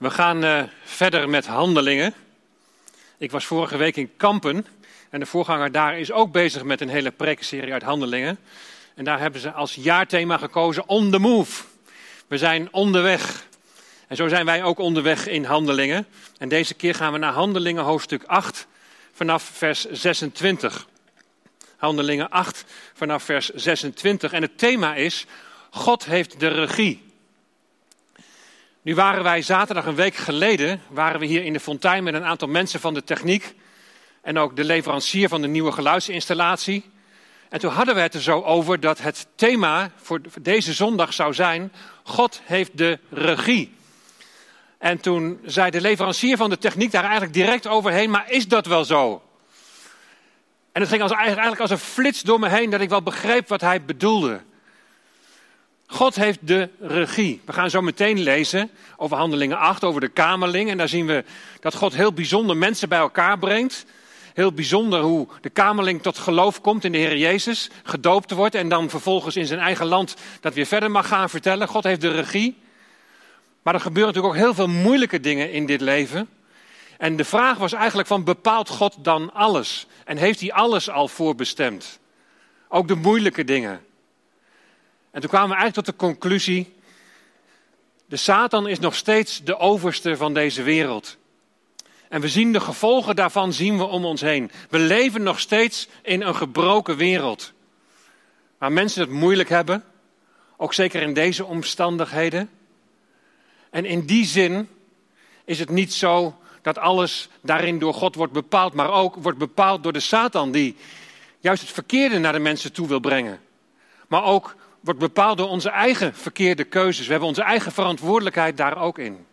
We gaan uh, verder met handelingen. Ik was vorige week in Kampen en de voorganger daar is ook bezig met een hele prekenserie uit handelingen. En daar hebben ze als jaarthema gekozen On the Move. We zijn onderweg. En zo zijn wij ook onderweg in handelingen. En deze keer gaan we naar handelingen hoofdstuk 8 vanaf vers 26. Handelingen 8 vanaf vers 26. En het thema is God heeft de regie. Nu waren wij zaterdag een week geleden, waren we hier in de fontein met een aantal mensen van de techniek en ook de leverancier van de nieuwe geluidsinstallatie. En toen hadden we het er zo over dat het thema voor deze zondag zou zijn, God heeft de regie. En toen zei de leverancier van de techniek daar eigenlijk direct overheen, maar is dat wel zo? En het ging als, eigenlijk als een flits door me heen dat ik wel begreep wat hij bedoelde. God heeft de regie. We gaan zo meteen lezen over Handelingen 8, over de Kamerling. En daar zien we dat God heel bijzonder mensen bij elkaar brengt. Heel bijzonder hoe de Kamerling tot geloof komt in de Heer Jezus, gedoopt wordt en dan vervolgens in zijn eigen land dat weer verder mag gaan vertellen. God heeft de regie. Maar er gebeuren natuurlijk ook heel veel moeilijke dingen in dit leven. En de vraag was eigenlijk van bepaalt God dan alles? En heeft hij alles al voorbestemd? Ook de moeilijke dingen. En toen kwamen we eigenlijk tot de conclusie: de Satan is nog steeds de overste van deze wereld. En we zien de gevolgen daarvan zien we om ons heen. We leven nog steeds in een gebroken wereld. Waar mensen het moeilijk hebben, ook zeker in deze omstandigheden. En in die zin is het niet zo dat alles daarin door God wordt bepaald, maar ook wordt bepaald door de Satan die juist het verkeerde naar de mensen toe wil brengen. Maar ook wordt bepaald door onze eigen verkeerde keuzes. We hebben onze eigen verantwoordelijkheid daar ook in.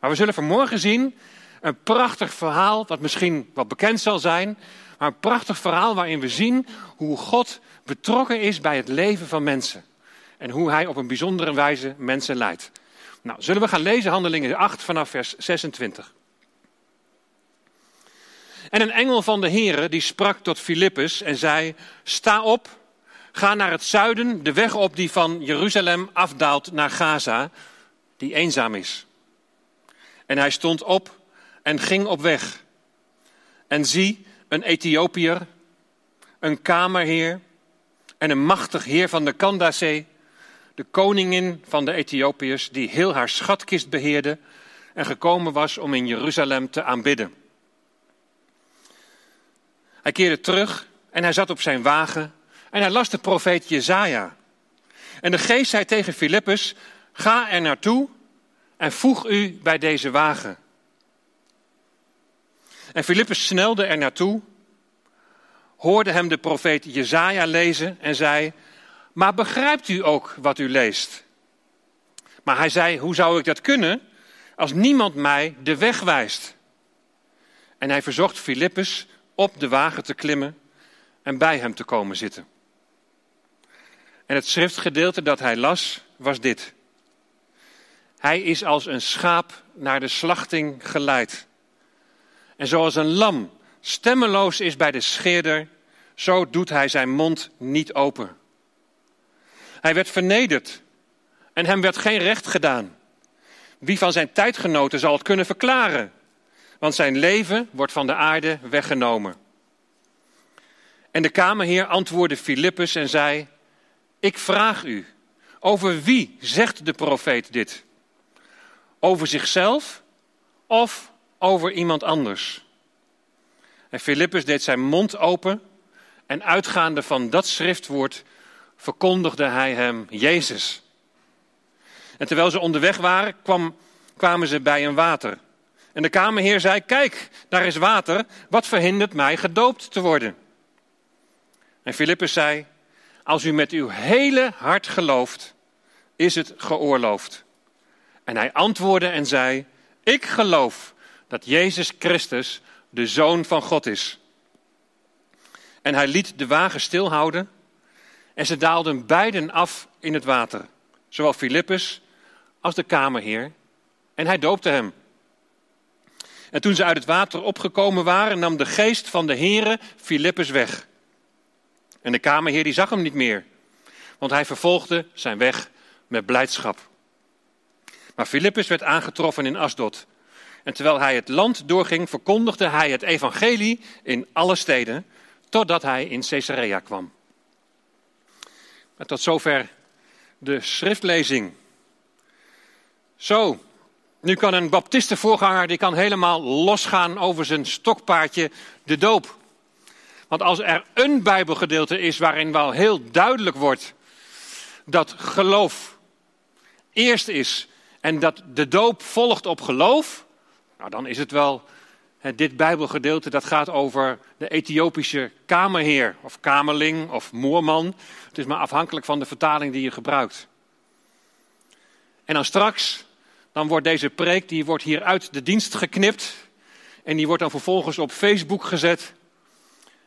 Maar we zullen vanmorgen zien een prachtig verhaal, wat misschien wat bekend zal zijn, maar een prachtig verhaal waarin we zien hoe God betrokken is bij het leven van mensen. En hoe hij op een bijzondere wijze mensen leidt. Nou, zullen we gaan lezen Handelingen 8 vanaf vers 26. En een engel van de Heere die sprak tot Filippus en zei: Sta op Ga naar het zuiden, de weg op die van Jeruzalem afdaalt naar Gaza, die eenzaam is. En hij stond op en ging op weg. En zie, een Ethiopiër, een kamerheer en een machtig heer van de Kandasee, de koningin van de Ethiopiërs, die heel haar schatkist beheerde en gekomen was om in Jeruzalem te aanbidden. Hij keerde terug en hij zat op zijn wagen en hij las de profeet Jezaja. En de geest zei tegen Filippus, ga er naartoe en voeg u bij deze wagen. En Filippus snelde er naartoe, hoorde hem de profeet Jezaja lezen en zei, maar begrijpt u ook wat u leest? Maar hij zei, hoe zou ik dat kunnen als niemand mij de weg wijst? En hij verzocht Filippus op de wagen te klimmen en bij hem te komen zitten. En het schriftgedeelte dat hij las was dit. Hij is als een schaap naar de slachting geleid. En zoals een lam stemmeloos is bij de scheerder, zo doet hij zijn mond niet open. Hij werd vernederd en hem werd geen recht gedaan. Wie van zijn tijdgenoten zal het kunnen verklaren? Want zijn leven wordt van de aarde weggenomen. En de kamerheer antwoordde Filippus en zei: ik vraag u, over wie zegt de profeet dit? Over zichzelf of over iemand anders? En Filippus deed zijn mond open en uitgaande van dat schriftwoord verkondigde hij hem Jezus. En terwijl ze onderweg waren, kwam, kwamen ze bij een water. En de kamerheer zei: Kijk, daar is water. Wat verhindert mij gedoopt te worden? En Filippus zei: als u met uw hele hart gelooft, is het geoorloofd. En hij antwoordde en zei: Ik geloof dat Jezus Christus de Zoon van God is. En hij liet de wagen stilhouden en ze daalden beiden af in het water, zowel Filippus als de kamerheer, en hij doopte hem. En toen ze uit het water opgekomen waren, nam de geest van de Heere Filippus weg. En de kamerheer die zag hem niet meer, want hij vervolgde zijn weg met blijdschap. Maar Filippus werd aangetroffen in Asdod. En terwijl hij het land doorging, verkondigde hij het evangelie in alle steden, totdat hij in Caesarea kwam. Tot zover de schriftlezing. Zo, nu kan een baptistenvoorganger die kan helemaal losgaan over zijn stokpaardje, de doop. Want als er een bijbelgedeelte is waarin wel heel duidelijk wordt dat geloof eerst is en dat de doop volgt op geloof, nou dan is het wel dit bijbelgedeelte dat gaat over de Ethiopische kamerheer of kamerling of moerman. Het is maar afhankelijk van de vertaling die je gebruikt. En dan straks, dan wordt deze preek, die wordt hier uit de dienst geknipt. En die wordt dan vervolgens op Facebook gezet.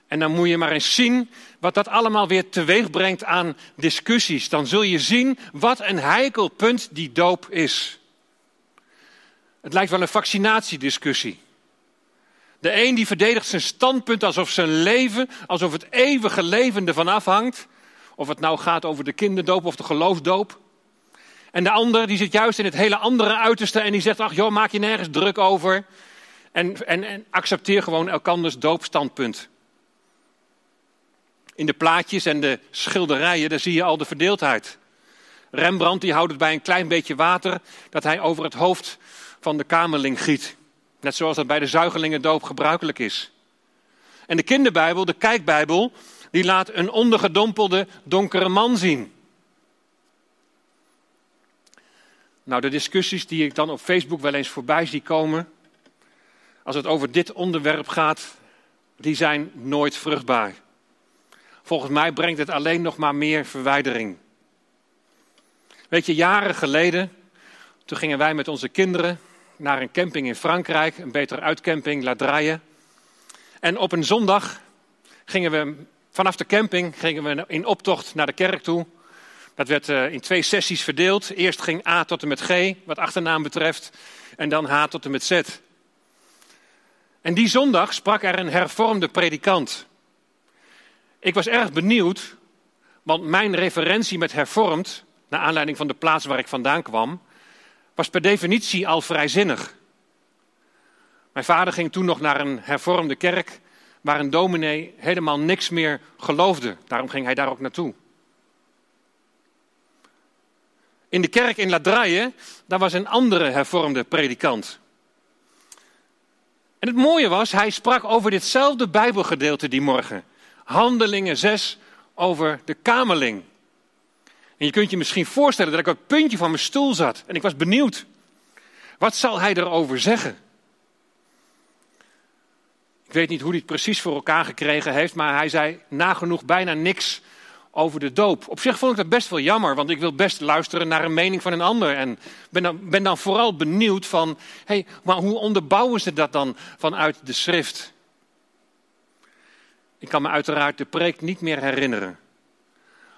En dan moet je maar eens zien wat dat allemaal weer teweeg brengt aan discussies. Dan zul je zien wat een heikel punt die doop is. Het lijkt wel een vaccinatiediscussie. De een die verdedigt zijn standpunt alsof zijn leven, alsof het eeuwige leven ervan afhangt. Of het nou gaat over de kinderdoop of de geloofsdoop. En de ander die zit juist in het hele andere uiterste en die zegt, ach joh, maak je nergens druk over. En, en, en accepteer gewoon elkanders doopstandpunt. In de plaatjes en de schilderijen, daar zie je al de verdeeldheid. Rembrandt die houdt het bij een klein beetje water dat hij over het hoofd van de kamerling giet. Net zoals dat bij de zuigelingendoop gebruikelijk is. En de kinderbijbel, de kijkbijbel, die laat een ondergedompelde donkere man zien. Nou, de discussies die ik dan op Facebook wel eens voorbij zie komen, als het over dit onderwerp gaat, die zijn nooit vruchtbaar. Volgens mij brengt het alleen nog maar meer verwijdering. Weet je, jaren geleden, toen gingen wij met onze kinderen naar een camping in Frankrijk, een betere uitcamping, La Draille. En op een zondag gingen we vanaf de camping gingen we in optocht naar de kerk toe. Dat werd eh, in twee sessies verdeeld. Eerst ging A tot en met G, wat achternaam betreft, en dan H tot en met Z. En die zondag sprak er een hervormde predikant. Ik was erg benieuwd, want mijn referentie met hervormd, naar aanleiding van de plaats waar ik vandaan kwam, was per definitie al vrijzinnig. Mijn vader ging toen nog naar een hervormde kerk waar een dominee helemaal niks meer geloofde. Daarom ging hij daar ook naartoe. In de kerk in La Draille, daar was een andere hervormde predikant. En het mooie was, hij sprak over ditzelfde Bijbelgedeelte die morgen. Handelingen 6 over de kamerling. En je kunt je misschien voorstellen dat ik op het puntje van mijn stoel zat en ik was benieuwd. Wat zal hij erover zeggen? Ik weet niet hoe hij het precies voor elkaar gekregen heeft, maar hij zei nagenoeg bijna niks over de doop. Op zich vond ik dat best wel jammer, want ik wil best luisteren naar een mening van een ander. En ben dan, ben dan vooral benieuwd van, hé, hey, maar hoe onderbouwen ze dat dan vanuit de schrift? Ik kan me uiteraard de preek niet meer herinneren.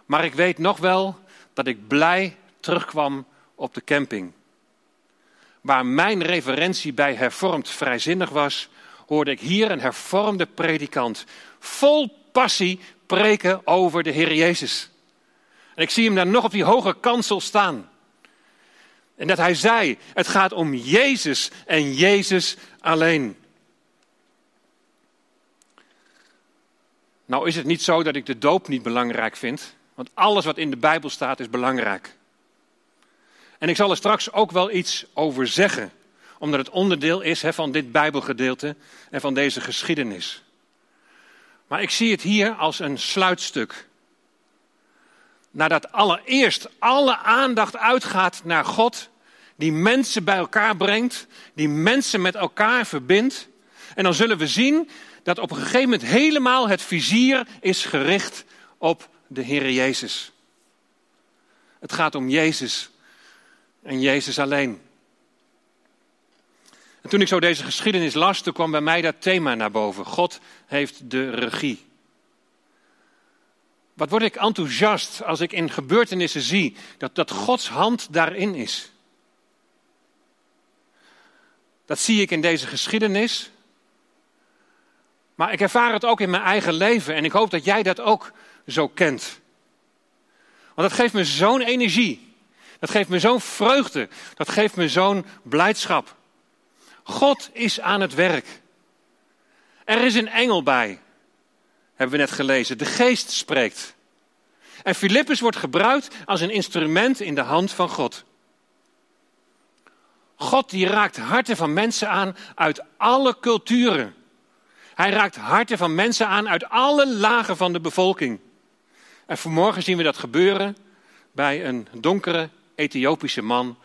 Maar ik weet nog wel dat ik blij terugkwam op de camping. Waar mijn referentie bij hervormd vrijzinnig was, hoorde ik hier een hervormde predikant vol passie preken over de Heer Jezus. En ik zie hem daar nog op die hoge kansel staan. En dat hij zei: Het gaat om Jezus en Jezus alleen. Nou is het niet zo dat ik de doop niet belangrijk vind. Want alles wat in de Bijbel staat is belangrijk. En ik zal er straks ook wel iets over zeggen, omdat het onderdeel is van dit Bijbelgedeelte en van deze geschiedenis. Maar ik zie het hier als een sluitstuk. Nadat allereerst alle aandacht uitgaat naar God, die mensen bij elkaar brengt, die mensen met elkaar verbindt. En dan zullen we zien dat op een gegeven moment helemaal het vizier is gericht op de Heer Jezus. Het gaat om Jezus en Jezus alleen. En toen ik zo deze geschiedenis las, toen kwam bij mij dat thema naar boven. God heeft de regie. Wat word ik enthousiast als ik in gebeurtenissen zie dat, dat Gods hand daarin is. Dat zie ik in deze geschiedenis. Maar ik ervaar het ook in mijn eigen leven en ik hoop dat jij dat ook zo kent. Want dat geeft me zo'n energie. Dat geeft me zo'n vreugde. Dat geeft me zo'n blijdschap. God is aan het werk. Er is een engel bij, hebben we net gelezen. De geest spreekt. En Filippus wordt gebruikt als een instrument in de hand van God. God die raakt harten van mensen aan uit alle culturen. Hij raakt harten van mensen aan uit alle lagen van de bevolking. En vanmorgen zien we dat gebeuren bij een donkere Ethiopische man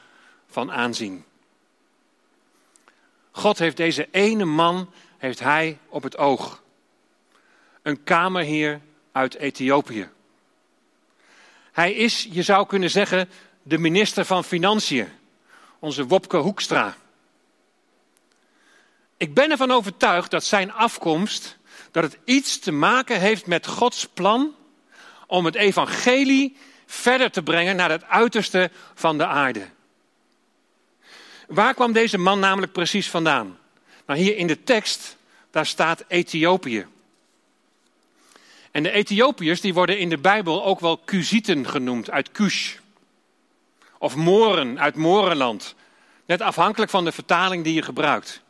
van aanzien. God heeft deze ene man heeft hij op het oog. Een kamerheer uit Ethiopië. Hij is, je zou kunnen zeggen, de minister van Financiën, onze Wopke Hoekstra. Ik ben ervan overtuigd dat zijn afkomst, dat het iets te maken heeft met Gods plan om het evangelie verder te brengen naar het uiterste van de aarde. Waar kwam deze man namelijk precies vandaan? Nou, hier in de tekst, daar staat Ethiopië. En de Ethiopiërs die worden in de Bijbel ook wel Kuzieten genoemd, uit Kush. Of Moren, uit Morenland. Net afhankelijk van de vertaling die je gebruikt.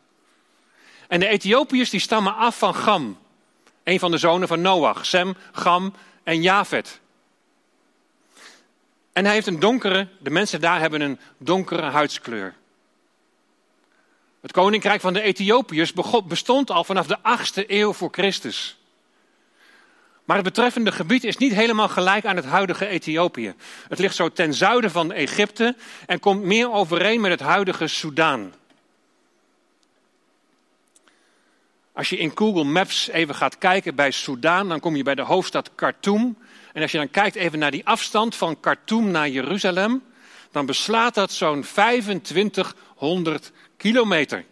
En de Ethiopiërs die stammen af van Gam, een van de zonen van Noach. Sem, Gam en Javed. En hij heeft een donkere, de mensen daar hebben een donkere huidskleur. Het koninkrijk van de Ethiopiërs bestond al vanaf de 8e eeuw voor Christus. Maar het betreffende gebied is niet helemaal gelijk aan het huidige Ethiopië. Het ligt zo ten zuiden van Egypte en komt meer overeen met het huidige Soudaan. Als je in Google Maps even gaat kijken bij Soudaan, dan kom je bij de hoofdstad Khartoum. En als je dan kijkt even naar die afstand van Khartoum naar Jeruzalem, dan beslaat dat zo'n 2500 kilometer.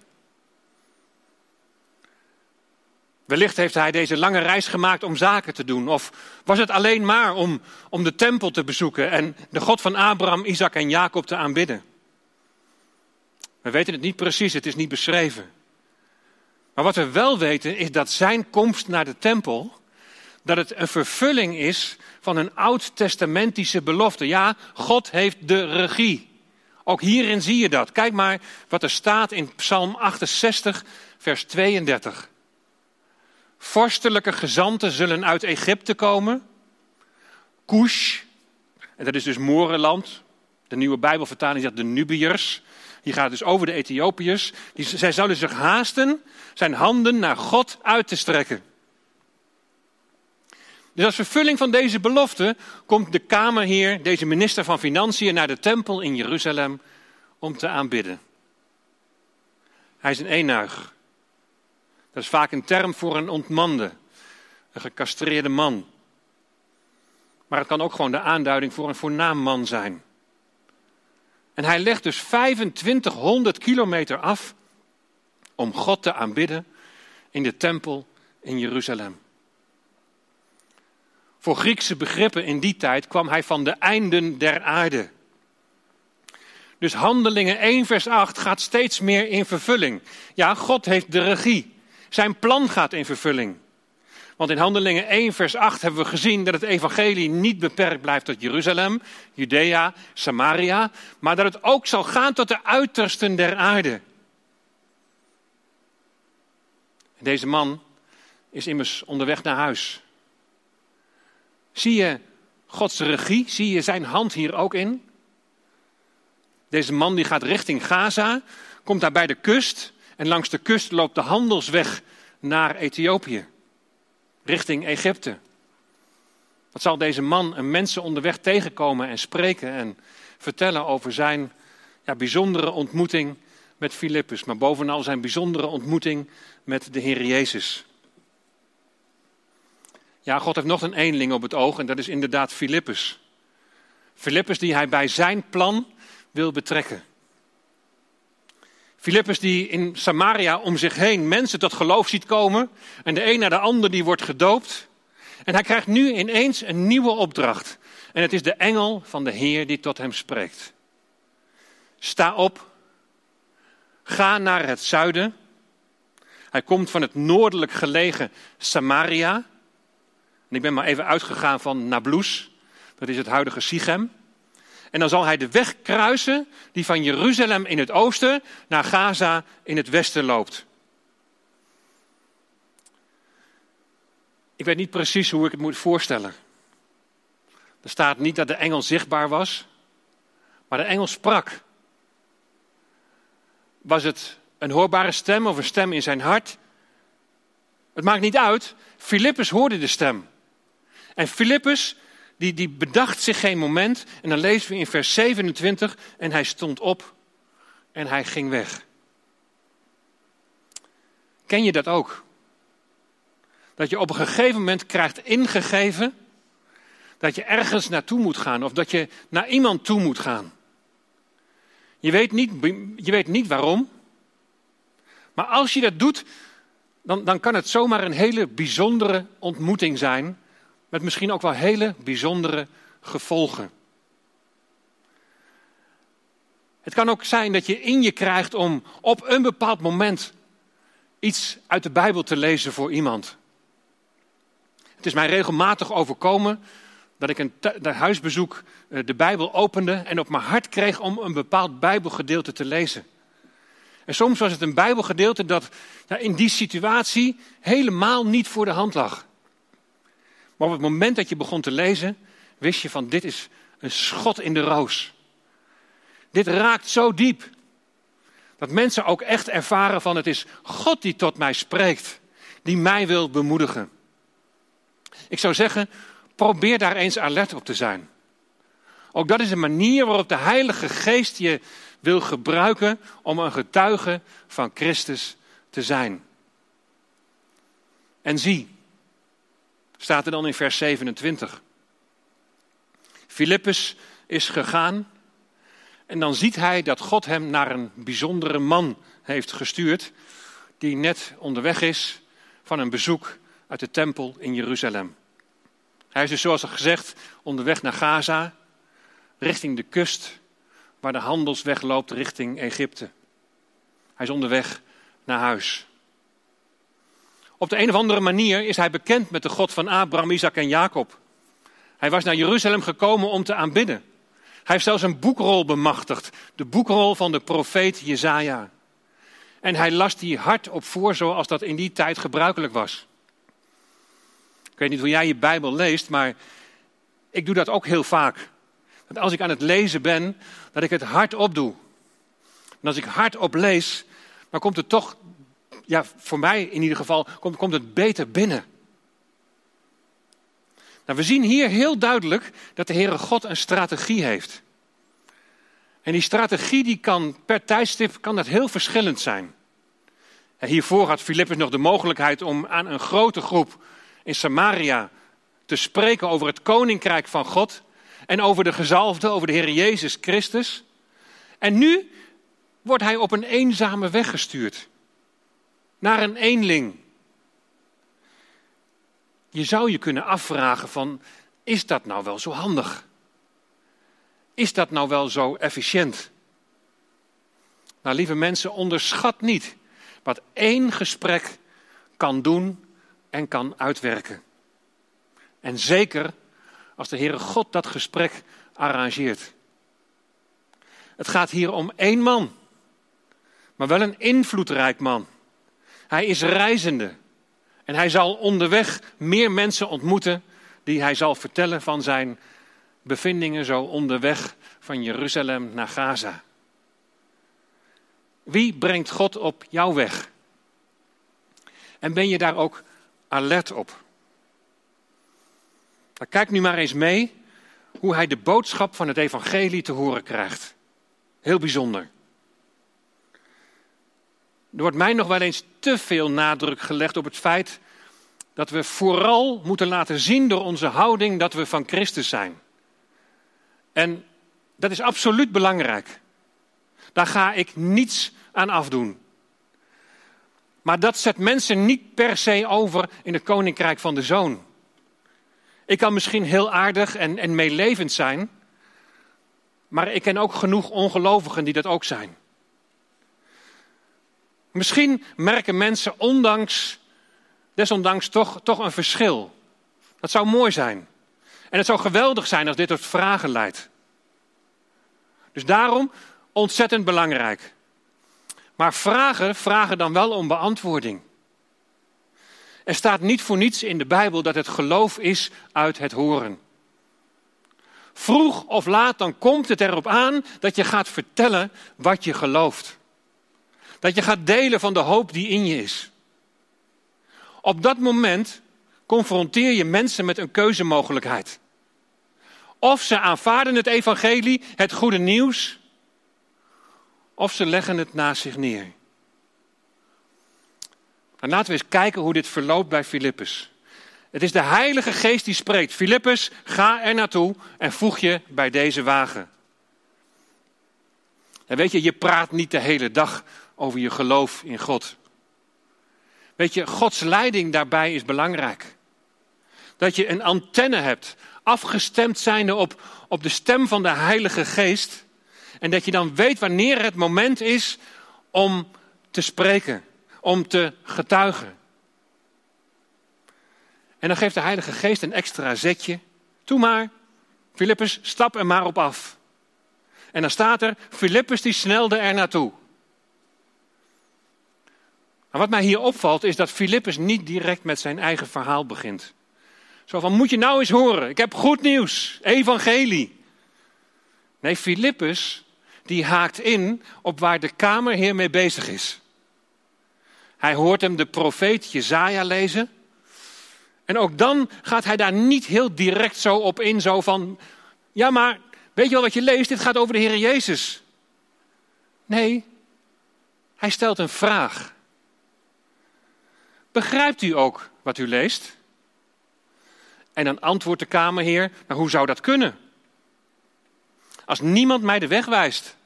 Wellicht heeft hij deze lange reis gemaakt om zaken te doen. Of was het alleen maar om, om de tempel te bezoeken en de God van Abraham, Isaac en Jacob te aanbidden? We weten het niet precies, het is niet beschreven. Maar wat we wel weten is dat zijn komst naar de tempel, dat het een vervulling is van een oud-testamentische belofte. Ja, God heeft de regie. Ook hierin zie je dat. Kijk maar wat er staat in Psalm 68, vers 32. Vorstelijke gezanten zullen uit Egypte komen. Kush, en dat is dus Morenland. De nieuwe Bijbelvertaling zegt de Nubiërs. Die gaat dus over de Ethiopiërs. Die, zij zouden zich haasten zijn handen naar God uit te strekken. Dus als vervulling van deze belofte komt de kamerheer, deze minister van Financiën, naar de tempel in Jeruzalem om te aanbidden. Hij is een eenuig. Dat is vaak een term voor een ontmande, een gecastreerde man. Maar het kan ook gewoon de aanduiding voor een voornaam man zijn. En hij legt dus 2500 kilometer af om God te aanbidden in de tempel in Jeruzalem. Voor Griekse begrippen in die tijd kwam hij van de einden der aarde. Dus Handelingen 1, vers 8 gaat steeds meer in vervulling. Ja, God heeft de regie. Zijn plan gaat in vervulling. Want in Handelingen 1, vers 8 hebben we gezien dat het evangelie niet beperkt blijft tot Jeruzalem, Judea, Samaria, maar dat het ook zal gaan tot de uitersten der aarde. Deze man is immers onderweg naar huis. Zie je Gods regie? Zie je zijn hand hier ook in? Deze man die gaat richting Gaza, komt daar bij de kust en langs de kust loopt de handelsweg naar Ethiopië, richting Egypte. Wat zal deze man een mensen onderweg tegenkomen en spreken en vertellen over zijn ja, bijzondere ontmoeting met Filippus, maar bovenal zijn bijzondere ontmoeting met de Heer Jezus. Ja, God heeft nog een eenling op het oog en dat is inderdaad Filippus. Filippus die hij bij zijn plan wil betrekken. Filippus die in Samaria om zich heen mensen tot geloof ziet komen en de een naar de ander die wordt gedoopt. En hij krijgt nu ineens een nieuwe opdracht. En het is de engel van de Heer die tot hem spreekt. Sta op, ga naar het zuiden. Hij komt van het noordelijk gelegen Samaria. En ik ben maar even uitgegaan van Nablus, dat is het huidige Sichem. En dan zal hij de weg kruisen die van Jeruzalem in het oosten naar Gaza in het westen loopt. Ik weet niet precies hoe ik het moet voorstellen. Er staat niet dat de engel zichtbaar was, maar de engel sprak. Was het een hoorbare stem of een stem in zijn hart? Het maakt niet uit. Filippus hoorde de stem. En Filippus, die, die bedacht zich geen moment. En dan lezen we in vers 27. En hij stond op en hij ging weg. Ken je dat ook? Dat je op een gegeven moment krijgt ingegeven dat je ergens naartoe moet gaan of dat je naar iemand toe moet gaan. Je weet niet, je weet niet waarom, maar als je dat doet, dan, dan kan het zomaar een hele bijzondere ontmoeting zijn, met misschien ook wel hele bijzondere gevolgen. Het kan ook zijn dat je in je krijgt om op een bepaald moment iets uit de Bijbel te lezen voor iemand. Het is mij regelmatig overkomen dat ik een, huisbezoek eh, de Bijbel opende en op mijn hart kreeg om een bepaald Bijbelgedeelte te lezen. En soms was het een Bijbelgedeelte dat in die situatie helemaal niet voor de hand lag. Maar op het moment dat je begon te lezen, wist je van dit is een schot in de roos. Dit raakt zo diep. Dat mensen ook echt ervaren van het is God die tot mij spreekt, die mij wil bemoedigen. Ik zou zeggen, probeer daar eens alert op te zijn. Ook dat is een manier waarop de Heilige Geest je wil gebruiken om een getuige van Christus te zijn. En zie, staat er dan in vers 27. Filippus is gegaan en dan ziet hij dat God hem naar een bijzondere man heeft gestuurd, die net onderweg is van een bezoek uit de tempel in Jeruzalem. Hij is dus zoals al gezegd onderweg naar Gaza, richting de kust waar de handelsweg loopt richting Egypte. Hij is onderweg naar huis. Op de een of andere manier is hij bekend met de God van Abraham, Isaac en Jacob. Hij was naar Jeruzalem gekomen om te aanbidden. Hij heeft zelfs een boekrol bemachtigd, de boekrol van de profeet Jezaja. En hij las die hardop voor zoals dat in die tijd gebruikelijk was. Ik weet niet hoe jij je Bijbel leest, maar ik doe dat ook heel vaak. Dat als ik aan het lezen ben, dat ik het hardop doe. En als ik hardop lees, dan komt het toch, ja, voor mij in ieder geval, komt, komt het beter binnen. Nou, we zien hier heel duidelijk dat de Heere God een strategie heeft. En die strategie die kan per tijdstip kan dat heel verschillend zijn. En hiervoor had Filippus nog de mogelijkheid om aan een grote groep in Samaria te spreken over het koninkrijk van God en over de gezalfde, over de Heer Jezus Christus. En nu wordt hij op een eenzame weg gestuurd. Naar een eenling. Je zou je kunnen afvragen van, is dat nou wel zo handig? Is dat nou wel zo efficiënt? Nou, lieve mensen, onderschat niet wat één gesprek kan doen en kan uitwerken. En zeker als de Heere God dat gesprek arrangeert. Het gaat hier om één man, maar wel een invloedrijk man. Hij is reizende en hij zal onderweg meer mensen ontmoeten die hij zal vertellen van zijn bevindingen zo onderweg van Jeruzalem naar Gaza. Wie brengt God op jouw weg? En ben je daar ook alert op? kijk nu maar eens mee hoe hij de boodschap van het evangelie te horen krijgt. Heel bijzonder. Er wordt mij nog wel eens te veel nadruk gelegd op het feit dat we vooral moeten laten zien door onze houding dat we van Christus zijn. En dat is absoluut belangrijk. Daar ga ik niets aan afdoen. Maar dat zet mensen niet per se over in het koninkrijk van de zoon. Ik kan misschien heel aardig en, en meelevend zijn, maar ik ken ook genoeg ongelovigen die dat ook zijn. Misschien merken mensen ondanks, desondanks toch, toch een verschil. Dat zou mooi zijn. En het zou geweldig zijn als dit tot vragen leidt. Dus daarom ontzettend belangrijk. Maar vragen, vragen dan wel om beantwoording. Er staat niet voor niets in de Bijbel dat het geloof is uit het horen. Vroeg of laat dan komt het erop aan dat je gaat vertellen wat je gelooft. Dat je gaat delen van de hoop die in je is. Op dat moment confronteer je mensen met een keuzemogelijkheid. Of ze aanvaarden het evangelie, het goede nieuws, of ze leggen het naast zich neer. En laten we eens kijken hoe dit verloopt bij Filippus. Het is de Heilige Geest die spreekt. Filippus, ga er naartoe en voeg je bij deze wagen. En weet je, je praat niet de hele dag over je geloof in God. Weet je, Gods leiding daarbij is belangrijk. Dat je een antenne hebt, afgestemd zijnde op, op de stem van de Heilige Geest. En dat je dan weet wanneer het moment is om te spreken, om te getuigen. En dan geeft de Heilige Geest een extra zetje. Toe maar, Filippus, stap er maar op af. En dan staat er, Filippus die snelde er naartoe. Maar wat mij hier opvalt is dat Filippus niet direct met zijn eigen verhaal begint. Zo van, moet je nou eens horen, ik heb goed nieuws, evangelie. Nee, Filippus die haakt in op waar de kamerheer mee bezig is. Hij hoort hem de profeet Jezaja lezen. En ook dan gaat hij daar niet heel direct zo op in, zo van, ja maar, weet je wel wat je leest, dit gaat over de Heer Jezus. Nee, hij stelt een vraag. Begrijpt u ook wat u leest? En dan antwoordt de kamerheer, nou hoe zou dat kunnen? Als niemand mij de weg wijst.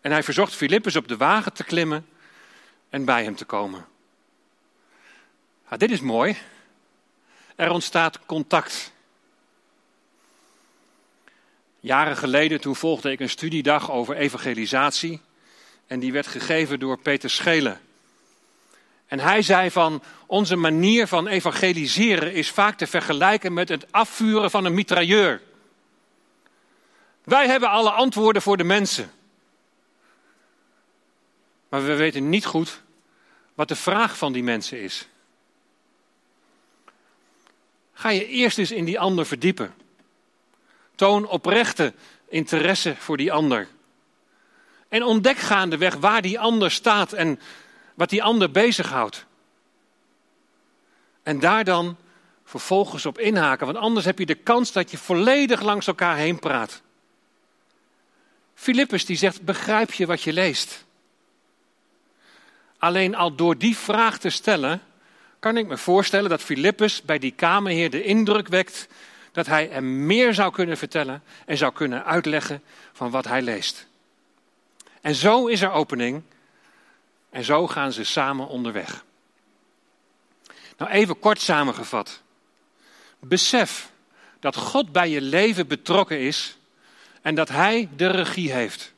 En hij verzocht Filippus op de wagen te klimmen en bij hem te komen. Nou, dit is mooi. Er ontstaat contact. Jaren geleden toen volgde ik een studiedag over evangelisatie. En die werd gegeven door Peter Schelen. En hij zei van onze manier van evangeliseren is vaak te vergelijken met het afvuren van een mitrailleur. Wij hebben alle antwoorden voor de mensen. Maar we weten niet goed wat de vraag van die mensen is. Ga je eerst eens in die ander verdiepen. Toon oprechte interesse voor die ander. En ontdek gaandeweg waar die ander staat en wat die ander bezighoudt. En daar dan vervolgens op inhaken, want anders heb je de kans dat je volledig langs elkaar heen praat. Filippus die zegt, begrijp je wat je leest? Alleen al door die vraag te stellen, kan ik me voorstellen dat Filippus bij die kamerheer de indruk wekt dat hij hem meer zou kunnen vertellen en zou kunnen uitleggen van wat hij leest. En zo is er opening en zo gaan ze samen onderweg. Nou, even kort samengevat. Besef dat God bij je leven betrokken is en dat Hij de regie heeft.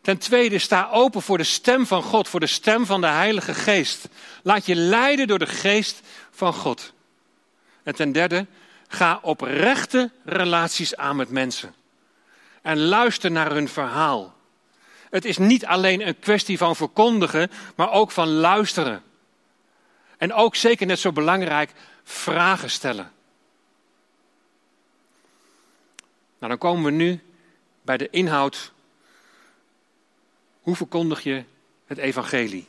Ten tweede, sta open voor de stem van God, voor de stem van de Heilige Geest. Laat je leiden door de Geest van God. En ten derde, ga oprechte relaties aan met mensen. En luister naar hun verhaal. Het is niet alleen een kwestie van verkondigen, maar ook van luisteren. En ook zeker net zo belangrijk, vragen stellen. Nou, dan komen we nu bij de inhoud. Hoe verkondig je het evangelie?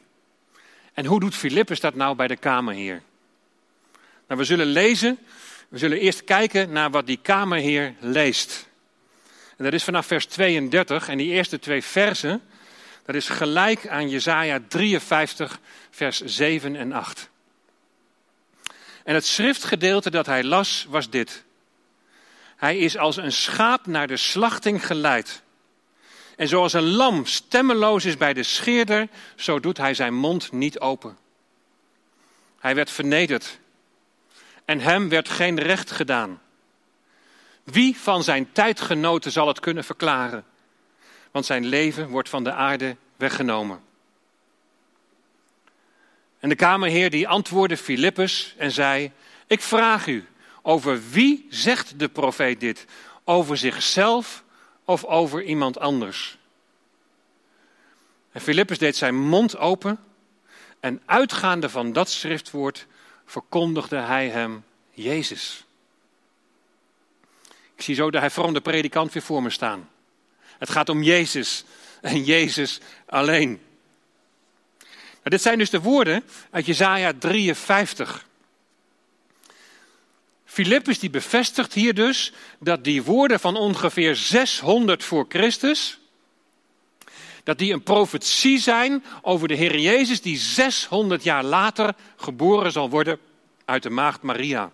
En hoe doet Filippus dat nou bij de kamerheer? Nou, we zullen lezen, we zullen eerst kijken naar wat die kamerheer leest. En dat is vanaf vers 32 en die eerste twee versen, dat is gelijk aan Jesaja 53, vers 7 en 8. En het schriftgedeelte dat hij las was dit. Hij is als een schaap naar de slachting geleid. En zoals een lam stemmeloos is bij de scheerder, zo doet hij zijn mond niet open. Hij werd vernederd en hem werd geen recht gedaan. Wie van zijn tijdgenoten zal het kunnen verklaren? Want zijn leven wordt van de aarde weggenomen. En de kamerheer die antwoordde Filippus en zei: Ik vraag u, over wie zegt de profeet dit? over zichzelf of over iemand anders. En Filippus deed zijn mond open en uitgaande van dat schriftwoord verkondigde hij hem Jezus. Ik zie zo de hervormde predikant weer voor me staan. Het gaat om Jezus en Jezus alleen. Nou, dit zijn dus de woorden uit Jesaja 53. Filippus die bevestigt hier dus dat die woorden van ongeveer 600 voor Christus, dat die een profetie zijn over de Heer Jezus die 600 jaar later geboren zal worden uit de maagd Maria.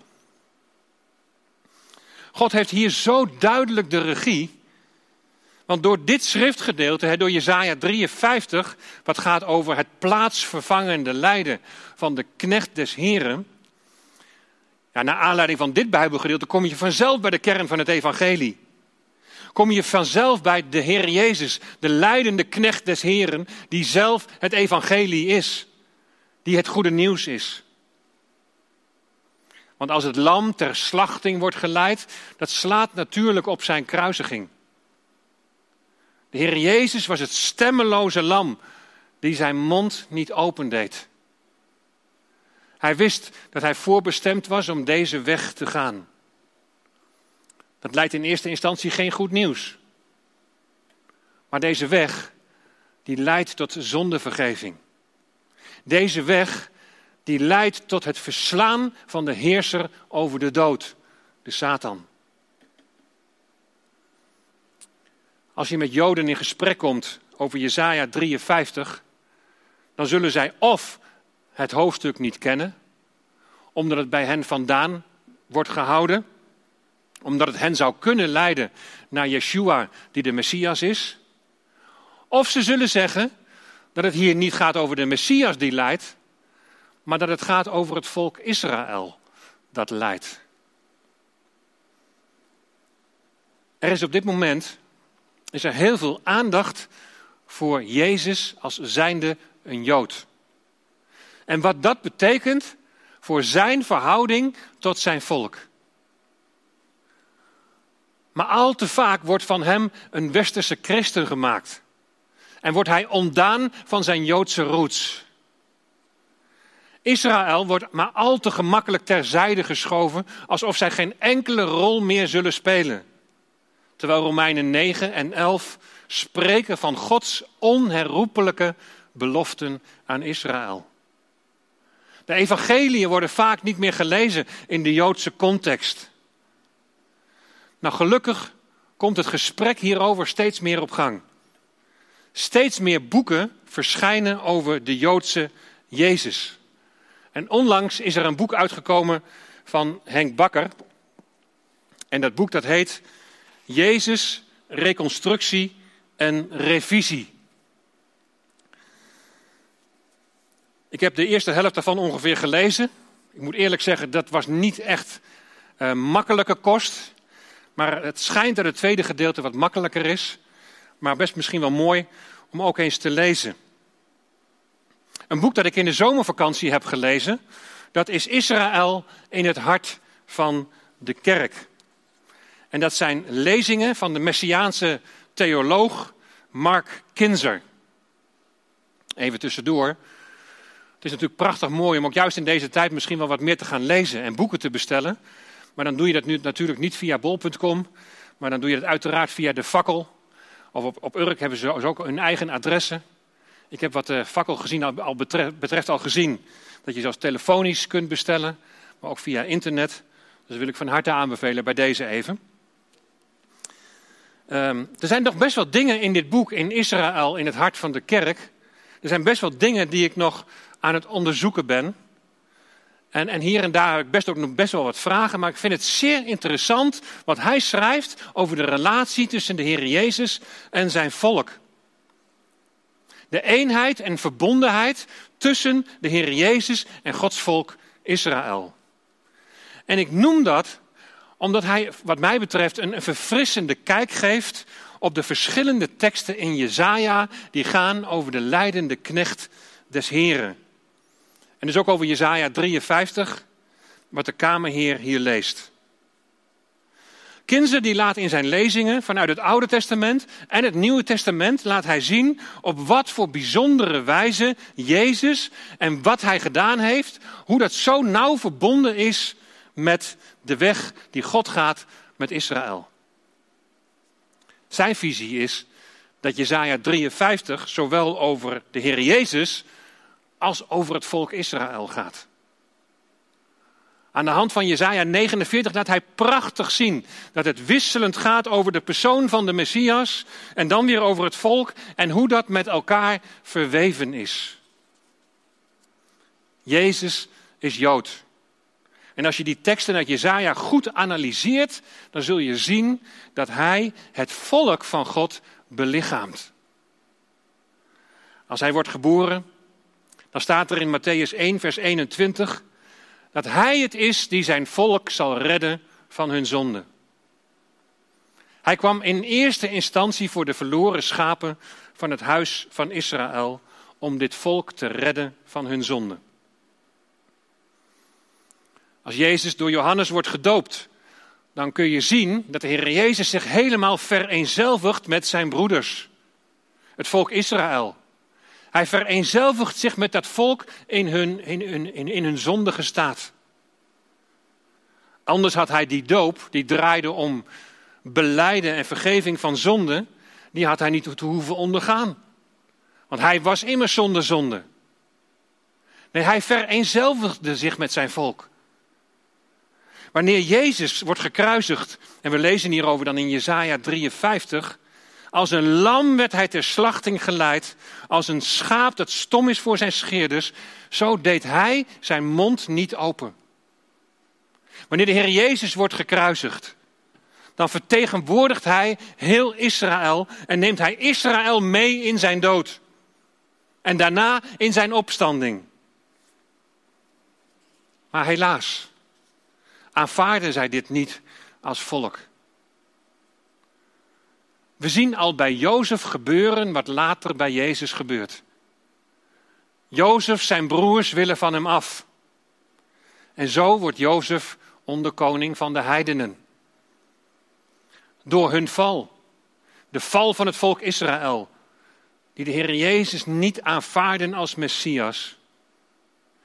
God heeft hier zo duidelijk de regie. Want door dit schriftgedeelte, door Jezaja 53, wat gaat over het plaatsvervangende lijden van de knecht des Heren. Ja, naar aanleiding van dit Bijbelgedeelte kom je vanzelf bij de kern van het evangelie. Kom je vanzelf bij de Heer Jezus, de leidende knecht des Heren, die zelf het evangelie is. Die het goede nieuws is. Want als het lam ter slachting wordt geleid, dat slaat natuurlijk op zijn kruisiging. De Heer Jezus was het stemmeloze lam die zijn mond niet opendeed. Hij wist dat hij voorbestemd was om deze weg te gaan. Dat leidt in eerste instantie geen goed nieuws. Maar deze weg, die leidt tot zondevergeving. Deze weg die leidt tot het verslaan van de heerser over de dood, de Satan. Als je met Joden in gesprek komt over Jesaja 53, dan zullen zij of het hoofdstuk niet kennen, omdat het bij hen vandaan wordt gehouden, omdat het hen zou kunnen leiden naar Yeshua, die de Messias is, of ze zullen zeggen dat het hier niet gaat over de Messias die leidt, maar dat het gaat over het volk Israël dat leidt. Er is op dit moment is er heel veel aandacht voor Jezus als zijnde een Jood. En wat dat betekent voor zijn verhouding tot zijn volk. Maar al te vaak wordt van hem een westerse christen gemaakt. En wordt hij ontdaan van zijn Joodse roots. Israël wordt maar al te gemakkelijk terzijde geschoven, alsof zij geen enkele rol meer zullen spelen. Terwijl Romeinen 9 en 11 spreken van Gods onherroepelijke beloften aan Israël. De evangeliën worden vaak niet meer gelezen in de Joodse context. Nou, gelukkig komt het gesprek hierover steeds meer op gang. Steeds meer boeken verschijnen over de Joodse Jezus. En onlangs is er een boek uitgekomen van Henk Bakker. En dat boek dat heet Jezus, Reconstructie en Revisie. Ik heb de eerste helft daarvan ongeveer gelezen. Ik moet eerlijk zeggen, dat was niet echt uh, makkelijke kost. Maar het schijnt dat het tweede gedeelte wat makkelijker is. Maar best misschien wel mooi om ook eens te lezen. Een boek dat ik in de zomervakantie heb gelezen. Dat is Israël in het hart van de kerk. En dat zijn lezingen van de Messiaanse theoloog Mark Kinzer. Even tussendoor. Het is natuurlijk prachtig mooi om ook juist in deze tijd misschien wel wat meer te gaan lezen en boeken te bestellen. Maar dan doe je dat nu natuurlijk niet via bol.com, maar dan doe je dat uiteraard via de fakkel. Of op, op Urk hebben ze ook hun eigen adressen. Ik heb wat de fakkel gezien, al betreft, al gezien dat je zelfs telefonisch kunt bestellen, maar ook via internet. Dus dat wil ik van harte aanbevelen bij deze even. Um, er zijn nog best wel dingen in dit boek, in Israël, in het hart van de kerk. Er zijn best wel dingen die ik nog aan het onderzoeken ben. En, en, hier en daar heb ik best ook nog best wel wat vragen, maar ik vind het zeer interessant wat hij schrijft over de relatie tussen de Heer Jezus en zijn volk. De eenheid en verbondenheid tussen de Heer Jezus en Gods volk Israël. En ik noem dat omdat hij, wat mij betreft, een verfrissende kijk geeft op de verschillende teksten in Jezaja die gaan over de leidende knecht des Heren. En dus ook over Jezaja 53, wat de Kamerheer hier leest. Kinzer die laat in zijn lezingen vanuit het Oude Testament en het Nieuwe Testament laat hij zien op wat voor bijzondere wijze Jezus en wat hij gedaan heeft, hoe dat zo nauw verbonden is met de weg die God gaat met Israël. Zijn visie is dat Jezaja 53 zowel over de Heer Jezus als over het volk Israël gaat. Aan de hand van Jezaja 49 laat hij prachtig zien dat het wisselend gaat over de persoon van de Messias en dan weer over het volk en hoe dat met elkaar verweven is. Jezus is Jood. En als je die teksten uit Jezaja goed analyseert, dan zul je zien dat hij het volk van God belichaamt. Als hij wordt geboren, dan staat er in Matthäus 1, vers 21 dat hij het is die zijn volk zal redden van hun zonde. Hij kwam in eerste instantie voor de verloren schapen van het huis van Israël om dit volk te redden van hun zonde. Als Jezus door Johannes wordt gedoopt, dan kun je zien dat de Heer Jezus zich helemaal vereenzelvigt met zijn broeders, het volk Israël. Hij vereenzelvigt zich met dat volk in hun, in, in, in, hun zondige staat. Anders had hij die doop, die draaide om beleiden en vergeving van zonde, die had hij niet te hoeven ondergaan. Want hij was immers zonder zonde. Nee, hij vereenzelvigde zich met zijn volk. Wanneer Jezus wordt gekruisigd, en we lezen hierover dan in Jesaja 53, als een lam werd hij ter slachting geleid, als een schaap dat stom is voor zijn scheerders, zo deed hij zijn mond niet open. Wanneer de Heer Jezus wordt gekruisigd, dan vertegenwoordigt hij heel Israël en neemt hij Israël mee in zijn dood. En daarna in zijn opstanding. Maar helaas, aanvaarden zij dit niet als volk. We zien al bij Jozef gebeuren wat later bij Jezus gebeurt. Jozef, zijn broers willen van hem af. En zo wordt Jozef onderkoning van de heidenen. Door hun val, de val van het volk Israël, die de Heer Jezus niet aanvaarden als Messias,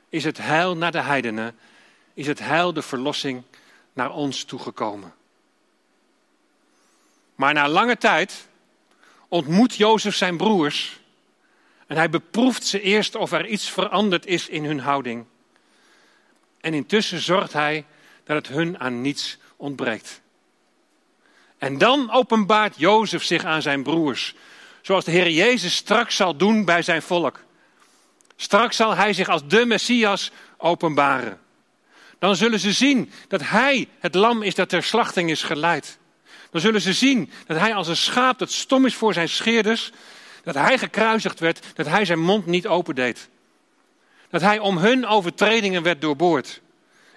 is het heil naar de heidenen, is het heil de verlossing naar ons toegekomen. Maar na lange tijd ontmoet Jozef zijn broers en hij beproeft ze eerst of er iets veranderd is in hun houding. En intussen zorgt hij dat het hun aan niets ontbreekt. En dan openbaart Jozef zich aan zijn broers, zoals de Heer Jezus straks zal doen bij zijn volk. Straks zal hij zich als de Messias openbaren. Dan zullen ze zien dat hij het lam is dat ter slachting is geleid. Dan zullen ze zien dat hij als een schaap dat stom is voor zijn scheerders, dat hij gekruisigd werd, dat hij zijn mond niet opendeed. Dat hij om hun overtredingen werd doorboord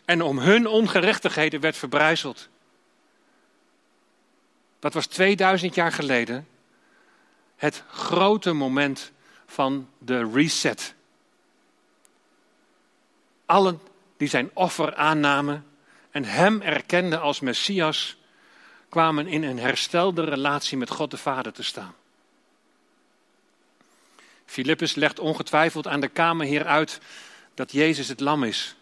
en om hun ongerechtigheden werd verbrijzeld. Dat was 2000 jaar geleden het grote moment van de reset. Allen die zijn offer aannamen en hem erkenden als Messias, kwamen in een herstelde relatie met God de Vader te staan. Filippus legt ongetwijfeld aan de Kamerheer uit dat Jezus het lam is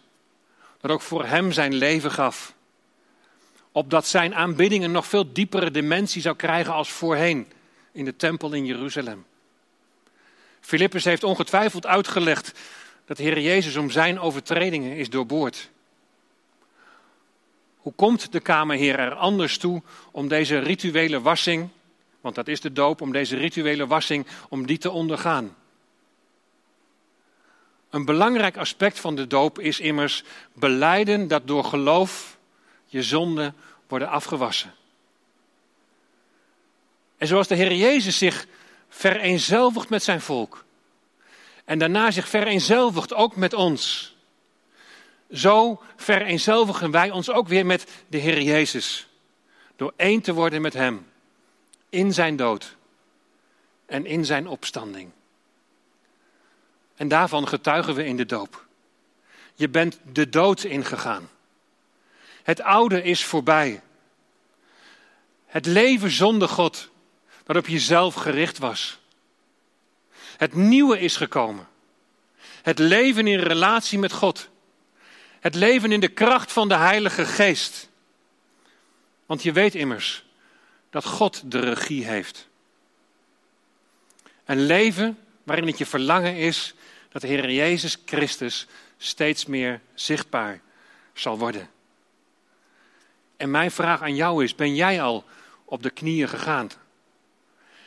dat ook voor hem zijn leven gaf. Opdat zijn aanbidding een nog veel diepere dimensie zou krijgen als voorheen in de tempel in Jeruzalem. Filippus heeft ongetwijfeld uitgelegd dat de Heer Jezus om zijn overtredingen is doorboord. Hoe komt de Kamerheer er anders toe om deze rituele wassing, want dat is de doop, om deze rituele wassing, om die te ondergaan? Een belangrijk aspect van de doop is immers beleiden dat door geloof je zonden worden afgewassen. En zoals de Heer Jezus zich vereenzelvigt met zijn volk en daarna zich vereenzelvigt ook met ons, zo vereenzelvigen wij ons ook weer met de Heer Jezus. Door één te worden met Hem in zijn dood en in zijn opstanding. En daarvan getuigen we in de doop. Je bent de dood ingegaan. Het oude is voorbij. Het leven zonder God, dat op jezelf gericht was. Het nieuwe is gekomen. Het leven in relatie met God. Het leven in de kracht van de Heilige Geest. Want je weet immers dat God de regie heeft. Een leven waarin het je verlangen is dat de Heer Jezus Christus steeds meer zichtbaar zal worden. En mijn vraag aan jou is: ben jij al op de knieën gegaan?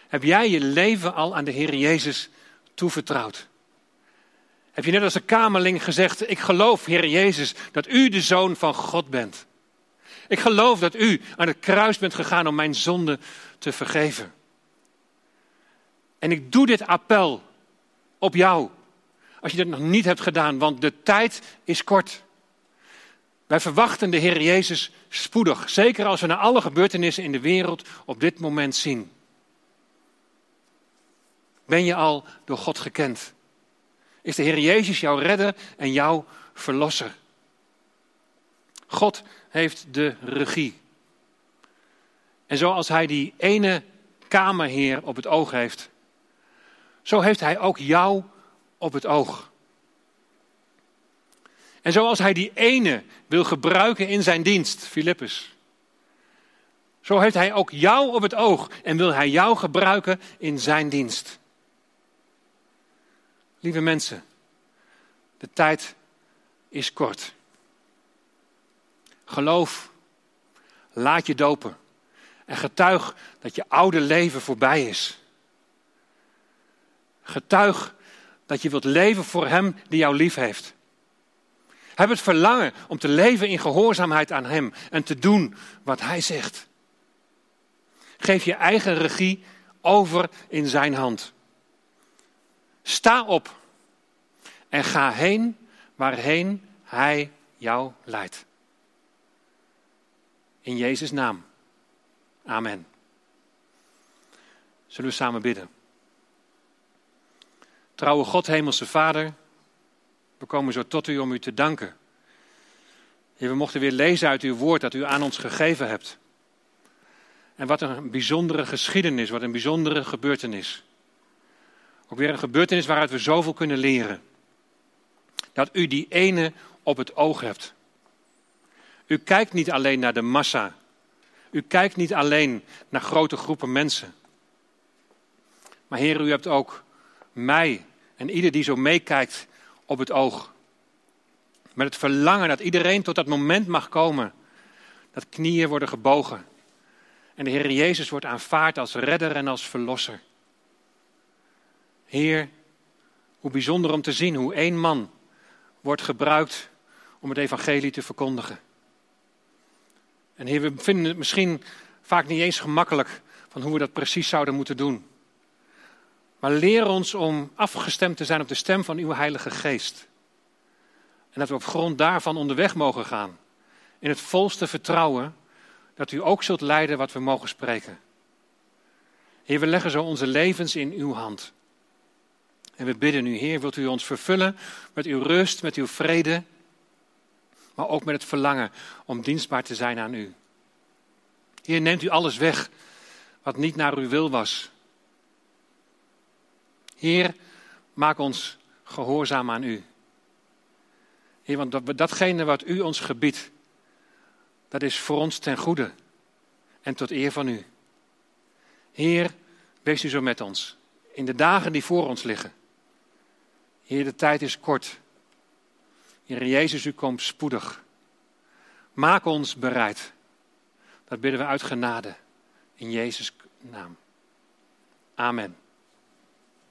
Heb jij je leven al aan de Heer Jezus toevertrouwd? Heb je net als een kamerling gezegd: Ik geloof, Heer Jezus, dat u de zoon van God bent. Ik geloof dat u aan het kruis bent gegaan om mijn zonde te vergeven. En ik doe dit appel op jou. Als je dat nog niet hebt gedaan, want de tijd is kort. Wij verwachten de Heer Jezus spoedig, zeker als we naar alle gebeurtenissen in de wereld op dit moment zien. Ben je al door God gekend? Is de Heer Jezus jouw redder en jouw verlosser? God heeft de regie. En zoals hij die ene kamerheer op het oog heeft, zo heeft hij ook jou op het oog. En zoals hij die ene wil gebruiken in zijn dienst, Filippus, zo heeft hij ook jou op het oog en wil hij jou gebruiken in zijn dienst. Lieve mensen, de tijd is kort. Geloof, laat je dopen en getuig dat je oude leven voorbij is. Getuig dat je wilt leven voor Hem die jou lief heeft. Heb het verlangen om te leven in gehoorzaamheid aan Hem en te doen wat Hij zegt. Geef je eigen regie over in Zijn hand. Sta op en ga heen waarheen Hij jou leidt. In Jezus' naam. Amen. Zullen we samen bidden? Trouwe God, Hemelse Vader, we komen zo tot u om u te danken. we mochten weer lezen uit uw woord dat u aan ons gegeven hebt. En wat een bijzondere geschiedenis, wat een bijzondere gebeurtenis. Ook weer een gebeurtenis waaruit we zoveel kunnen leren. Dat u die ene op het oog hebt. U kijkt niet alleen naar de massa. U kijkt niet alleen naar grote groepen mensen. Maar Heer, u hebt ook mij en ieder die zo meekijkt op het oog. Met het verlangen dat iedereen tot dat moment mag komen. Dat knieën worden gebogen. En de Heer Jezus wordt aanvaard als redder en als verlosser. Heer, hoe bijzonder om te zien hoe één man wordt gebruikt om het evangelie te verkondigen. En Heer, we vinden het misschien vaak niet eens gemakkelijk van hoe we dat precies zouden moeten doen. Maar leer ons om afgestemd te zijn op de stem van uw Heilige Geest. En dat we op grond daarvan onderweg mogen gaan. In het volste vertrouwen dat u ook zult leiden wat we mogen spreken. Heer, we leggen zo onze levens in uw hand. En we bidden u, Heer, wilt u ons vervullen met uw rust, met uw vrede, maar ook met het verlangen om dienstbaar te zijn aan u. Heer, neemt u alles weg wat niet naar uw wil was. Heer, maak ons gehoorzaam aan u. Heer, want datgene wat u ons gebiedt, dat is voor ons ten goede en tot eer van u. Heer, wees u zo met ons in de dagen die voor ons liggen. Heer, de tijd is kort. Heer Jezus, u komt spoedig. Maak ons bereid. Dat bidden we uit genade. In Jezus' naam. Amen.